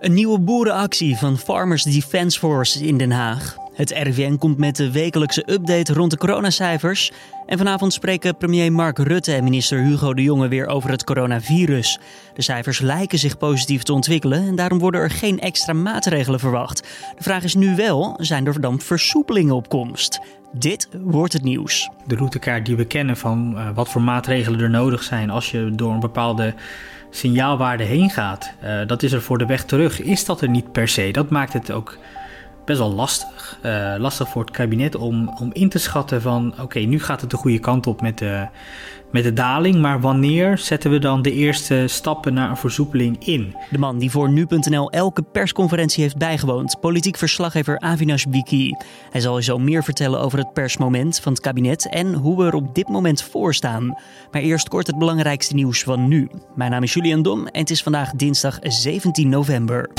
Een nieuwe boerenactie van Farmers Defence Force in Den Haag. Het RIVM komt met de wekelijkse update rond de coronacijfers. En vanavond spreken premier Mark Rutte en minister Hugo de Jonge weer over het coronavirus. De cijfers lijken zich positief te ontwikkelen en daarom worden er geen extra maatregelen verwacht. De vraag is nu wel, zijn er dan versoepelingen op komst? Dit wordt het nieuws. De routekaart die we kennen van uh, wat voor maatregelen er nodig zijn als je door een bepaalde signaalwaarde heen gaat, uh, dat is er voor de weg terug. Is dat er niet per se? Dat maakt het ook best wel lastig. Uh, lastig voor het kabinet om, om in te schatten van oké, nu gaat het de goede kant op met de, met de daling. Maar wanneer zetten we dan de eerste stappen naar een versoepeling in? De man die voor nu.nl elke persconferentie heeft bijgewoond, politiek verslaggever Avinash Biki. Hij zal je zo meer vertellen over het persmoment van het kabinet en hoe we er op dit moment voor staan. Maar eerst kort het belangrijkste nieuws van nu. Mijn naam is Julian Dom en het is vandaag dinsdag 17 november.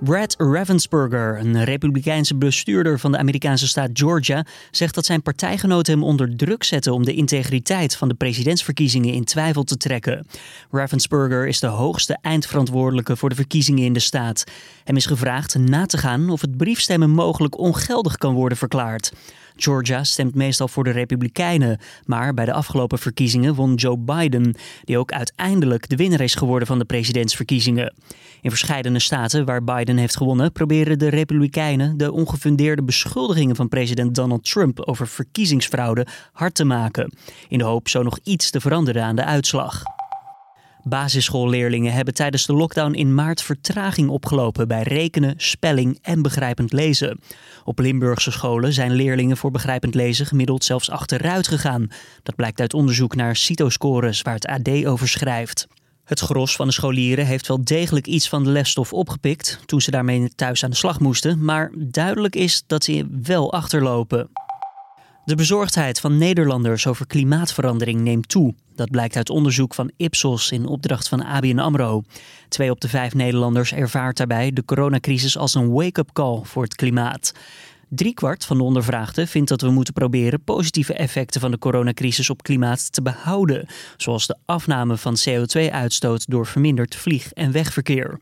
Brad Ravensburger, een republikeinse bestuurder van de Amerikaanse staat Georgia, zegt dat zijn partijgenoten hem onder druk zetten om de integriteit van de presidentsverkiezingen in twijfel te trekken. Ravensburger is de hoogste eindverantwoordelijke voor de verkiezingen in de staat. Hem is gevraagd na te gaan of het briefstemmen mogelijk ongeldig kan worden verklaard. Georgia stemt meestal voor de Republikeinen, maar bij de afgelopen verkiezingen won Joe Biden, die ook uiteindelijk de winnaar is geworden van de presidentsverkiezingen. In verschillende staten waar Biden heeft gewonnen, proberen de Republikeinen de ongefundeerde beschuldigingen van president Donald Trump over verkiezingsfraude hard te maken, in de hoop zo nog iets te veranderen aan de uitslag. Basisschoolleerlingen hebben tijdens de lockdown in maart vertraging opgelopen bij rekenen, spelling en begrijpend lezen. Op Limburgse scholen zijn leerlingen voor begrijpend lezen gemiddeld zelfs achteruit gegaan. Dat blijkt uit onderzoek naar CITO-scores waar het AD over schrijft. Het gros van de scholieren heeft wel degelijk iets van de lesstof opgepikt toen ze daarmee thuis aan de slag moesten, maar duidelijk is dat ze wel achterlopen. De bezorgdheid van Nederlanders over klimaatverandering neemt toe. Dat blijkt uit onderzoek van Ipsos in opdracht van ABN AMRO. Twee op de vijf Nederlanders ervaart daarbij de coronacrisis als een wake-up call voor het klimaat. Driekwart van de ondervraagden vindt dat we moeten proberen positieve effecten van de coronacrisis op klimaat te behouden, zoals de afname van CO2-uitstoot door verminderd vlieg- en wegverkeer.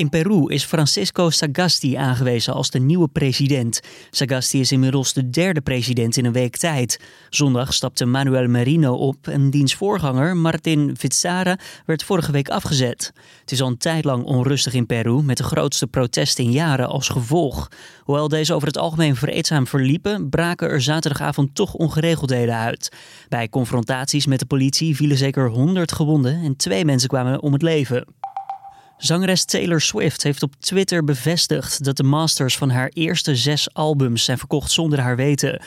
In Peru is Francisco Sagasti aangewezen als de nieuwe president. Sagasti is inmiddels de derde president in een week tijd. Zondag stapte Manuel Merino op en diens voorganger Martin Vizcarra werd vorige week afgezet. Het is al een tijd lang onrustig in Peru met de grootste protesten in jaren als gevolg. Hoewel deze over het algemeen vreedzaam verliepen, braken er zaterdagavond toch ongeregeldheden uit. Bij confrontaties met de politie vielen zeker 100 gewonden en twee mensen kwamen om het leven. Zangeres Taylor Swift heeft op Twitter bevestigd dat de masters van haar eerste zes albums zijn verkocht zonder haar weten.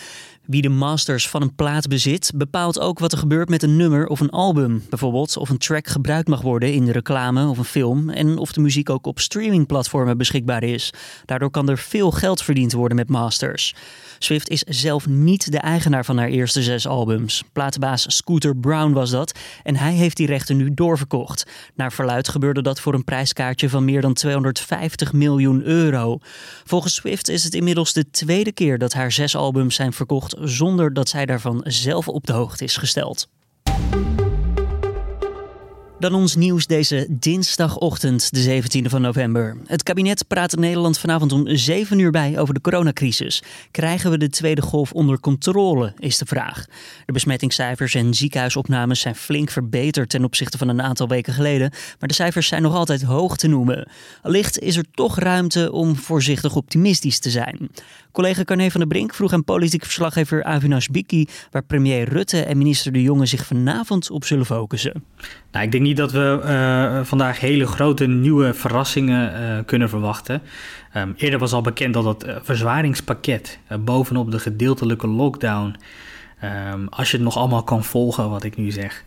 Wie de masters van een plaat bezit, bepaalt ook wat er gebeurt met een nummer of een album. Bijvoorbeeld of een track gebruikt mag worden in de reclame of een film en of de muziek ook op streamingplatformen beschikbaar is. Daardoor kan er veel geld verdiend worden met masters. Swift is zelf niet de eigenaar van haar eerste zes albums. Platenbaas Scooter Brown was dat en hij heeft die rechten nu doorverkocht. Naar verluid gebeurde dat voor een prijskaartje van meer dan 250 miljoen euro. Volgens Swift is het inmiddels de tweede keer dat haar zes albums zijn verkocht zonder dat zij daarvan zelf op de hoogte is gesteld. Dan ons nieuws deze dinsdagochtend, de 17e van november. Het kabinet praat in Nederland vanavond om 7 uur bij over de coronacrisis. Krijgen we de tweede golf onder controle, is de vraag. De besmettingscijfers en ziekenhuisopnames zijn flink verbeterd ten opzichte van een aantal weken geleden. Maar de cijfers zijn nog altijd hoog te noemen. Allicht is er toch ruimte om voorzichtig optimistisch te zijn. Collega Carne van der Brink vroeg aan politiek verslaggever Avinash Biki... waar premier Rutte en minister De Jonge zich vanavond op zullen focussen. Nou, ik denk niet dat we uh, vandaag hele grote nieuwe verrassingen uh, kunnen verwachten. Um, eerder was al bekend dat het uh, verzwaringspakket bovenop de gedeeltelijke lockdown... Um, als je het nog allemaal kan volgen, wat ik nu zeg,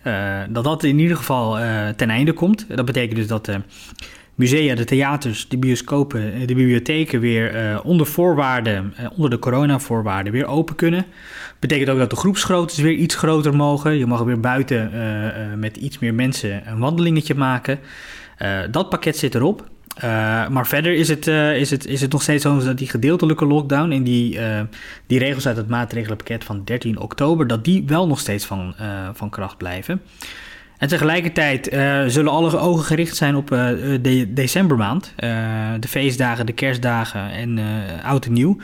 dat dat in ieder geval ten einde komt. Dat betekent dus dat musea, de theaters, de bioscopen, de bibliotheken weer uh, onder voorwaarden, uh, onder de coronavoorwaarden, weer open kunnen. Betekent ook dat de groepsgroottes weer iets groter mogen. Je mag weer buiten met iets meer mensen een wandelingetje maken. dat pakket zit erop. maar verder is het, is, het, is het nog steeds zo dat die gedeeltelijke lockdown en die, die regels uit het maatregelenpakket van 13 oktober, dat die wel nog steeds van, van kracht blijven. En tegelijkertijd zullen alle ogen gericht zijn op de decembermaand. de feestdagen, de kerstdagen en oud en nieuw.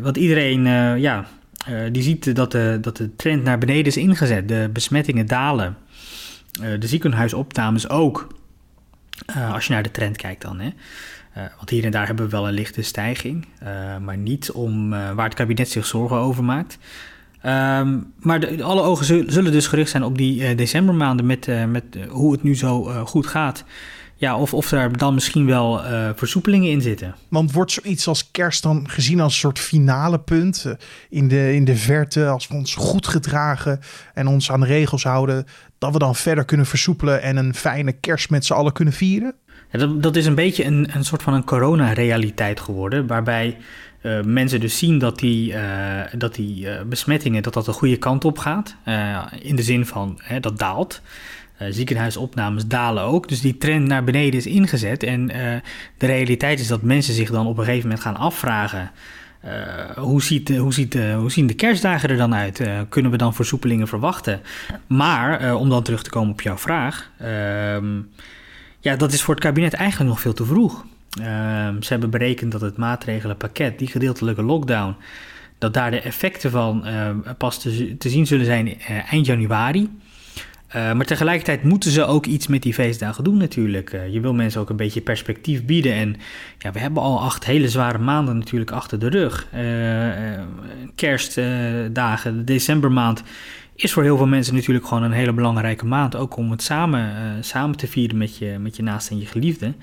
want iedereen ja, die ziet dat de, dat de trend naar beneden is ingezet. De besmettingen dalen. de ziekenhuisopnames ook. als je naar de trend kijkt dan. Hè. Want hier en daar hebben we wel een lichte stijging, maar niet om waar het kabinet zich zorgen over maakt. Um, maar de, alle ogen zullen dus gericht zijn op die decembermaanden met, met hoe het nu zo goed gaat. Ja, of, of er dan misschien wel versoepelingen in zitten. Want wordt zoiets als kerst dan gezien als een soort finale punt in de, in de verte, als we ons goed gedragen en ons aan de regels houden, dat we dan verder kunnen versoepelen en een fijne kerst met z'n allen kunnen vieren? Ja, dat, dat is een beetje een, een soort van een corona-realiteit geworden, waarbij uh, mensen dus zien dat die, uh, dat die uh, besmettingen dat dat de goede kant op gaat. in de zin van hè, dat daalt. ziekenhuisopnames dalen ook. Dus die trend naar beneden is ingezet. En de realiteit is dat mensen zich dan op een gegeven moment gaan afvragen. hoe, ziet, hoe, ziet, hoe zien de kerstdagen er dan uit? kunnen we dan versoepelingen verwachten? Maar om dan terug te komen op jouw vraag. Ehm, ja, dat is voor het kabinet eigenlijk nog veel te vroeg. Ehm, ze hebben berekend dat het maatregelenpakket, die gedeeltelijke lockdown, dat daar de effecten van uh, pas te, zien zullen zijn uh, eind januari. Uh, maar tegelijkertijd moeten ze ook iets met die feestdagen doen natuurlijk. Eh, je wil mensen ook een beetje perspectief bieden. En ja, we hebben al acht hele zware maanden natuurlijk achter de rug. kerstdagen, de decembermaand is voor heel veel mensen natuurlijk gewoon een hele belangrijke maand. Ook om het samen, samen te vieren met je, met je naaste en je geliefde.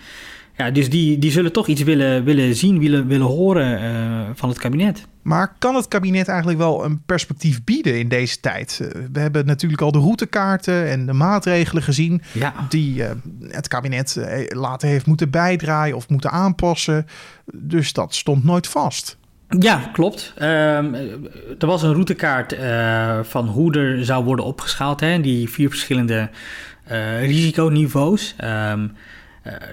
Ja, dus die, die zullen toch iets willen, willen zien, willen, willen horen uh, van het kabinet. Maar kan het kabinet eigenlijk wel een perspectief bieden in deze tijd? Uh, we hebben natuurlijk al de routekaarten en de maatregelen gezien ja. die het kabinet later heeft moeten bijdraaien of moeten aanpassen. Dus dat stond nooit vast. Ja, klopt. Um, er was een routekaart van hoe er zou worden opgeschaald. Hè, die vier verschillende risiconiveaus. Um, uh,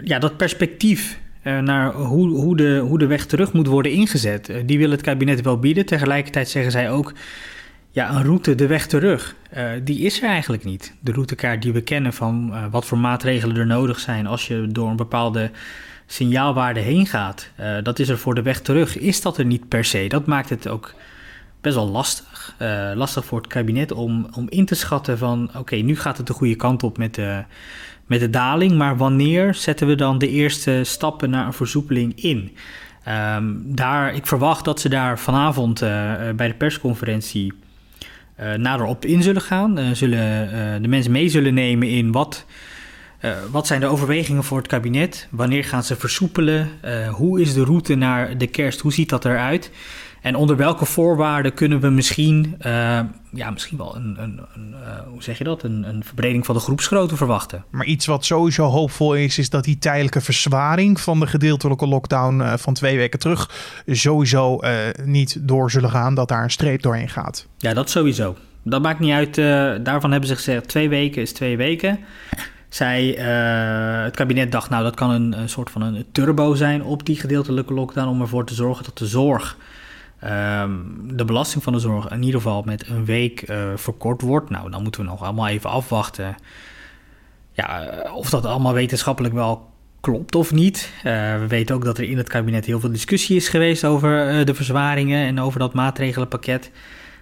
ja, dat perspectief naar hoe, hoe, de, hoe de weg terug moet worden ingezet, die wil het kabinet wel bieden. Tegelijkertijd zeggen zij ook, ja, een route, de weg terug, die is er eigenlijk niet. De routekaart die we kennen van wat voor maatregelen er nodig zijn als je door een bepaalde signaalwaarde heen gaat, dat is er voor de weg terug, is dat er niet per se. Dat maakt het ook best wel lastig. Uh, lastig voor het kabinet om, om in te schatten van oké, nu gaat het de goede kant op met de, met de daling, maar wanneer zetten we dan de eerste stappen naar een versoepeling in? Um, daar, ik verwacht dat ze daar vanavond uh, bij de persconferentie nader op in zullen gaan. zullen de mensen mee zullen nemen in wat wat zijn de overwegingen voor het kabinet? Wanneer gaan ze versoepelen? Hoe is de route naar de kerst? Hoe ziet dat eruit? En onder welke voorwaarden kunnen we misschien, uh, ja, misschien wel een, een, een hoe zeg je dat, een, een verbreding van de groepsgrootte verwachten? Maar iets wat sowieso hoopvol is, is dat die tijdelijke verzwaring van de gedeeltelijke lockdown van twee weken terug sowieso niet door zullen gaan, dat daar een streep doorheen gaat. Ja, dat sowieso. Dat maakt niet uit. daarvan hebben ze gezegd: twee weken is twee weken. Zij, uh, het kabinet dacht, nou dat kan een, een, soort van een turbo zijn op die gedeeltelijke lockdown om ervoor te zorgen dat de zorg, um, de belasting van de zorg in ieder geval met een week uh, verkort wordt. Nou, dan moeten we nog allemaal even afwachten ja, eh, of dat allemaal wetenschappelijk wel klopt of niet. Uh, we weten ook dat er in het kabinet heel veel discussie is geweest over de verzwaringen en over dat maatregelenpakket.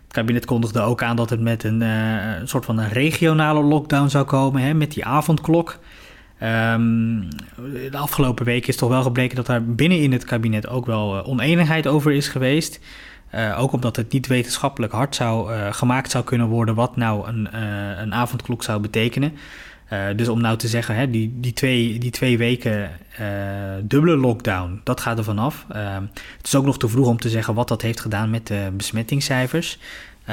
Het kabinet kondigde ook aan dat het met een, een soort van een regionale lockdown zou komen, hè, met die avondklok. Um, de afgelopen weken is toch wel gebleken dat daar binnen in het kabinet ook wel uh, oneenigheid over is geweest. Uh, ook omdat het niet wetenschappelijk hard zou, gemaakt zou kunnen worden wat nou een, een avondklok zou betekenen. Dus om nou te zeggen, hè, die, die, twee, die twee weken dubbele lockdown, dat gaat er vanaf. Uh, het is ook nog te vroeg om te zeggen wat dat heeft gedaan met de besmettingscijfers.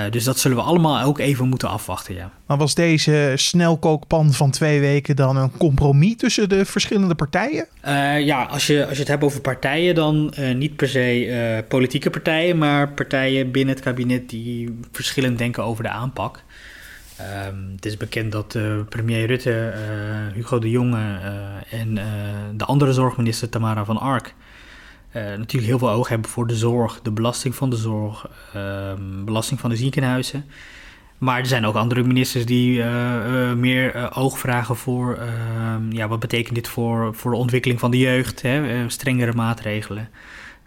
Dus dat zullen we allemaal ook even moeten afwachten, ja. Maar was deze snelkookpan van twee weken dan een compromis tussen de verschillende partijen? ja, als je, als je het hebt over partijen, dan niet per se politieke partijen, maar partijen binnen het kabinet die verschillend denken over de aanpak. Um, het is bekend dat premier Rutte, Hugo de Jonge en de andere zorgminister Tamara van Ark natuurlijk heel veel oog hebben voor de zorg, de belasting van de zorg, ehm, belasting van de ziekenhuizen. Maar er zijn ook andere ministers die meer oog vragen voor ehm, ja, wat betekent dit voor, voor de ontwikkeling van de jeugd, hè? strengere maatregelen.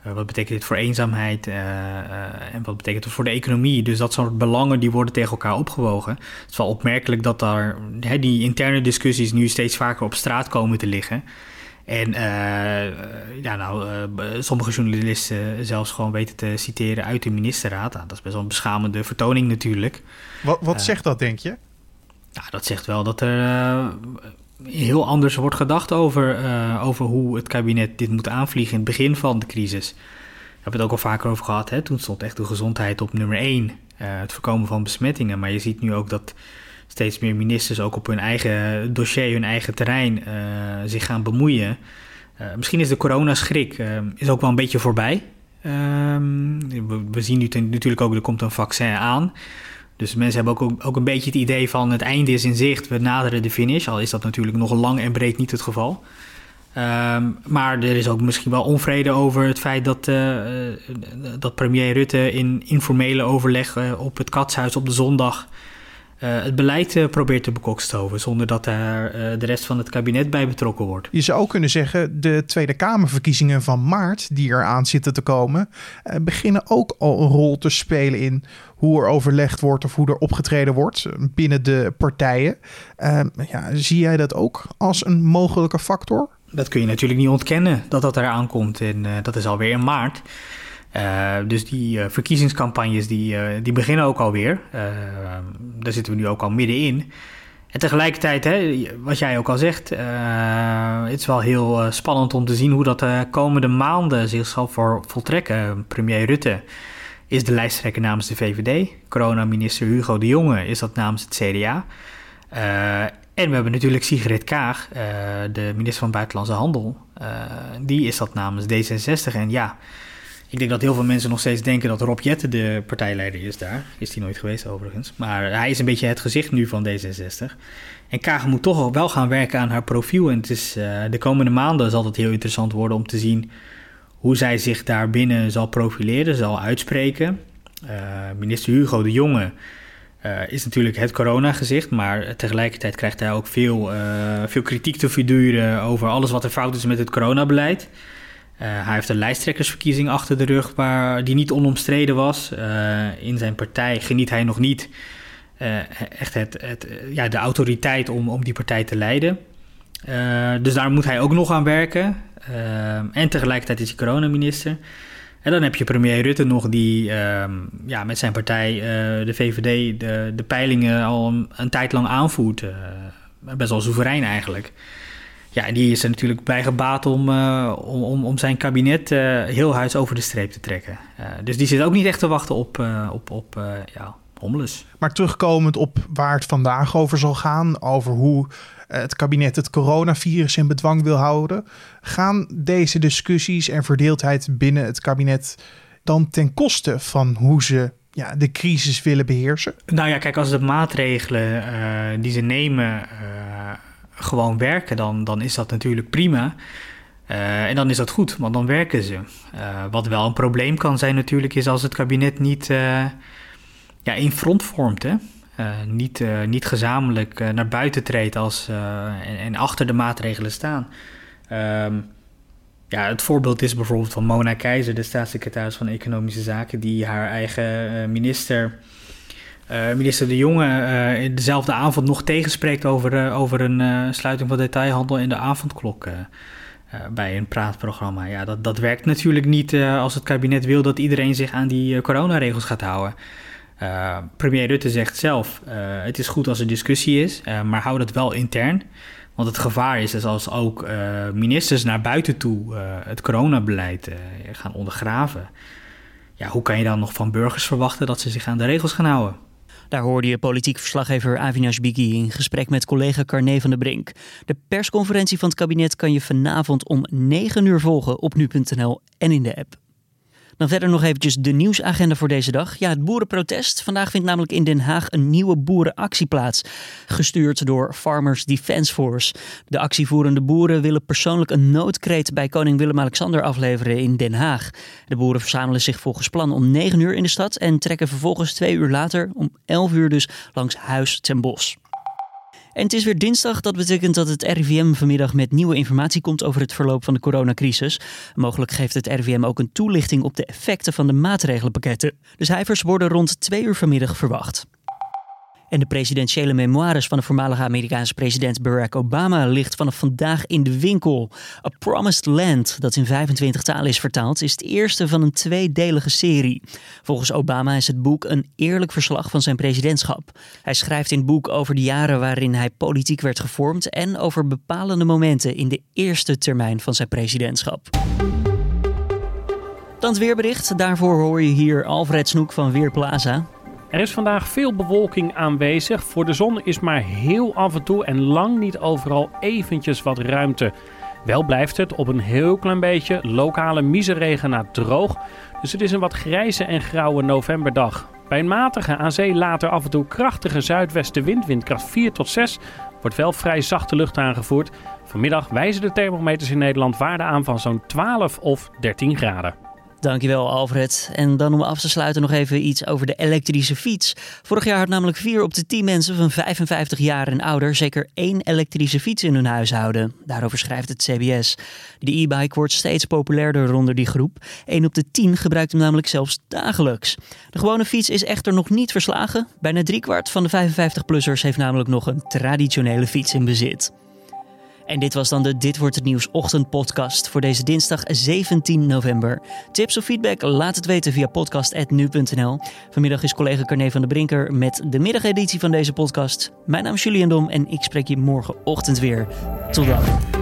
Uh, wat betekent dit voor eenzaamheid uh, uh, en wat betekent het voor de economie? Dus dat soort belangen die worden tegen elkaar opgewogen. Het is wel opmerkelijk dat daar hè, die interne discussies nu steeds vaker op straat komen te liggen. En ja, nou, sommige journalisten zelfs gewoon weten te citeren uit de ministerraad. Nou, dat is best wel een beschamende vertoning natuurlijk. Wat, wat zegt dat, denk je? Nou, dat zegt wel dat er heel anders wordt gedacht over, over hoe het kabinet dit moet aanvliegen in het begin van de crisis. We hebben het ook al vaker over gehad. Hè? Toen stond echt de gezondheid op nummer één. Het voorkomen van besmettingen. Maar je ziet nu ook dat steeds meer ministers ook op hun eigen dossier, hun eigen terrein uh, zich gaan bemoeien. misschien is de coronaschrik is ook wel een beetje voorbij. Ehm, we, we, zien nu natuurlijk ook, er komt een vaccin aan. Dus mensen hebben ook, ook een beetje het idee van het einde is in zicht, we naderen de finish. Al is dat natuurlijk nog lang en breed niet het geval. Ehm, maar er is ook misschien wel onvrede over het feit dat, dat premier Rutte in informele overleg op het katshuis op de zondag uh, het beleid probeert te bekokstoven, zonder dat daar de rest van het kabinet bij betrokken wordt. Je zou ook kunnen zeggen, de Tweede Kamerverkiezingen van maart, die eraan zitten te komen, beginnen ook al een rol te spelen in hoe er overlegd wordt of hoe er opgetreden wordt binnen de partijen. Ehm, ja, zie jij dat ook als een mogelijke factor? Dat kun je natuurlijk niet ontkennen dat dat eraan komt. En dat is alweer in maart. Uh, dus die uh, verkiezingscampagnes die, die beginnen ook alweer. daar zitten we nu ook al middenin. En tegelijkertijd, hè, wat jij ook al zegt, het is wel heel spannend om te zien hoe dat de komende maanden zich zal voor, voltrekken. Premier Rutte is de lijsttrekker namens de VVD. Corona-minister Hugo de Jonge is dat namens het CDA. En we hebben natuurlijk Sigrid Kaag, de minister van Buitenlandse Handel. Die is dat namens D66. En ja, ik denk dat heel veel mensen nog steeds denken dat Rob Jette de partijleider is daar. Is hij nooit geweest overigens. Maar hij is een beetje het gezicht nu van D66. En Kaag moet toch wel gaan werken aan haar profiel. En het is, de komende maanden zal het heel interessant worden om te zien hoe zij zich daarbinnen zal profileren, zal uitspreken. Uh, minister Hugo de Jonge uh, is natuurlijk het coronagezicht, maar tegelijkertijd krijgt hij ook veel, veel kritiek te verduren over alles wat er fout is met het coronabeleid. Hij heeft een lijsttrekkersverkiezing achter de rug waar, die niet onomstreden was. in zijn partij geniet hij nog niet echt het, het, ja, de autoriteit om, om die partij te leiden. dus daar moet hij ook nog aan werken. En tegelijkertijd is hij coronaminister. En dan heb je premier Rutte nog, die ehm, ja, met zijn partij, de VVD, de, de peilingen al een, tijd lang aanvoert. Best wel soeverein eigenlijk. Ja, en die is er natuurlijk bij gebaat om, uh, om, om zijn kabinet heel huis over de streep te trekken. dus die zit ook niet echt te wachten op, op, op ja. Maar terugkomend op waar het vandaag over zal gaan, over hoe het kabinet het coronavirus in bedwang wil houden. Gaan deze discussies en verdeeldheid binnen het kabinet dan ten koste van hoe ze ja, de crisis willen beheersen? Nou ja, kijk, als de maatregelen uh, die ze nemen uh, gewoon werken, dan, dan is dat natuurlijk prima. Uh, en dan is dat goed, want dan werken ze. wat wel een probleem kan zijn natuurlijk, is als het kabinet niet ja, in front vormt. Hè? Niet, niet gezamenlijk naar buiten treedt als, en, en, achter de maatregelen staan. Um, ja, het voorbeeld is bijvoorbeeld van Mona Keizer, de staatssecretaris van Economische Zaken, die haar eigen minister, minister De Jonge, in dezelfde avond nog tegenspreekt over, over een sluiting van detailhandel in de avondklok. bij een praatprogramma. Ja, dat, dat werkt natuurlijk niet als het kabinet wil dat iedereen zich aan die coronaregels gaat houden. Premier Rutte zegt zelf: het is goed als er discussie is, maar hou dat wel intern. Want het gevaar is dus als ook ministers naar buiten toe het coronabeleid gaan ondergraven. Ja, hoe kan je dan nog van burgers verwachten dat ze zich aan de regels gaan houden? Daar hoorde je politiek verslaggever Avinash Biggi in gesprek met collega Carne van der Brink. De persconferentie van het kabinet kan je vanavond om 9 uur volgen op nu.nl en in de app. Dan verder nog eventjes de nieuwsagenda voor deze dag. Ja, het boerenprotest. Vandaag vindt namelijk in Den Haag een nieuwe boerenactie plaats. Gestuurd door Farmers Defence Force. De actievoerende boeren willen persoonlijk een noodkreet bij koning Willem-Alexander afleveren in Den Haag. De boeren verzamelen zich volgens plan om 9 uur in de stad en trekken vervolgens twee uur later, om 11 uur dus, langs Huis ten Bos. En het is weer dinsdag. Dat betekent dat het RIVM vanmiddag met nieuwe informatie komt over het verloop van de coronacrisis. Mogelijk geeft het RIVM ook een toelichting op de effecten van de maatregelenpakketten. De cijfers worden rond twee uur vanmiddag verwacht. En de presidentiële memoires van de voormalige Amerikaanse president Barack Obama ligt vanaf vandaag in de winkel. A Promised Land, dat in 25 talen is vertaald, is het eerste van een tweedelige serie. Volgens Obama is het boek een eerlijk verslag van zijn presidentschap. Hij schrijft in het boek over de jaren waarin hij politiek werd gevormd en over bepalende momenten in de eerste termijn van zijn presidentschap. Dan het weerbericht. Daarvoor hoor je hier Alfred Snoek van Weerplaza. Er is vandaag veel bewolking aanwezig. Voor de zon is maar heel af en toe en lang niet overal eventjes wat ruimte. Wel blijft het op een heel klein beetje lokale miseregen na droog. Dus het is een wat grijze en grauwe novemberdag. Bij een matige aan zee later af en toe krachtige zuidwestenwind, windkracht 4 tot 6, wordt wel vrij zachte lucht aangevoerd. Vanmiddag wijzen de thermometers in Nederland waarde aan van zo'n 12 of 13 graden. Dankjewel Alfred. En dan om af te sluiten nog even iets over de elektrische fiets. Vorig jaar had namelijk 4 op de 10 mensen van 55 jaar en ouder zeker één elektrische fiets in hun huishouden. Daarover schrijft het CBS. De e-bike wordt steeds populairder onder die groep. 1 op de 10 gebruikt hem namelijk zelfs dagelijks. De gewone fiets is echter nog niet verslagen. Bijna driekwart van de 55-plussers heeft namelijk nog een traditionele fiets in bezit. En dit was dan de Dit wordt het nieuws ochtendpodcast voor deze dinsdag 17 november. Tips of feedback? Laat het weten via podcast@nu.nl. Vanmiddag is collega Carne van der Brinker met de middageditie van deze podcast. Mijn naam is Julian Dom en ik spreek je morgenochtend weer. Tot dan.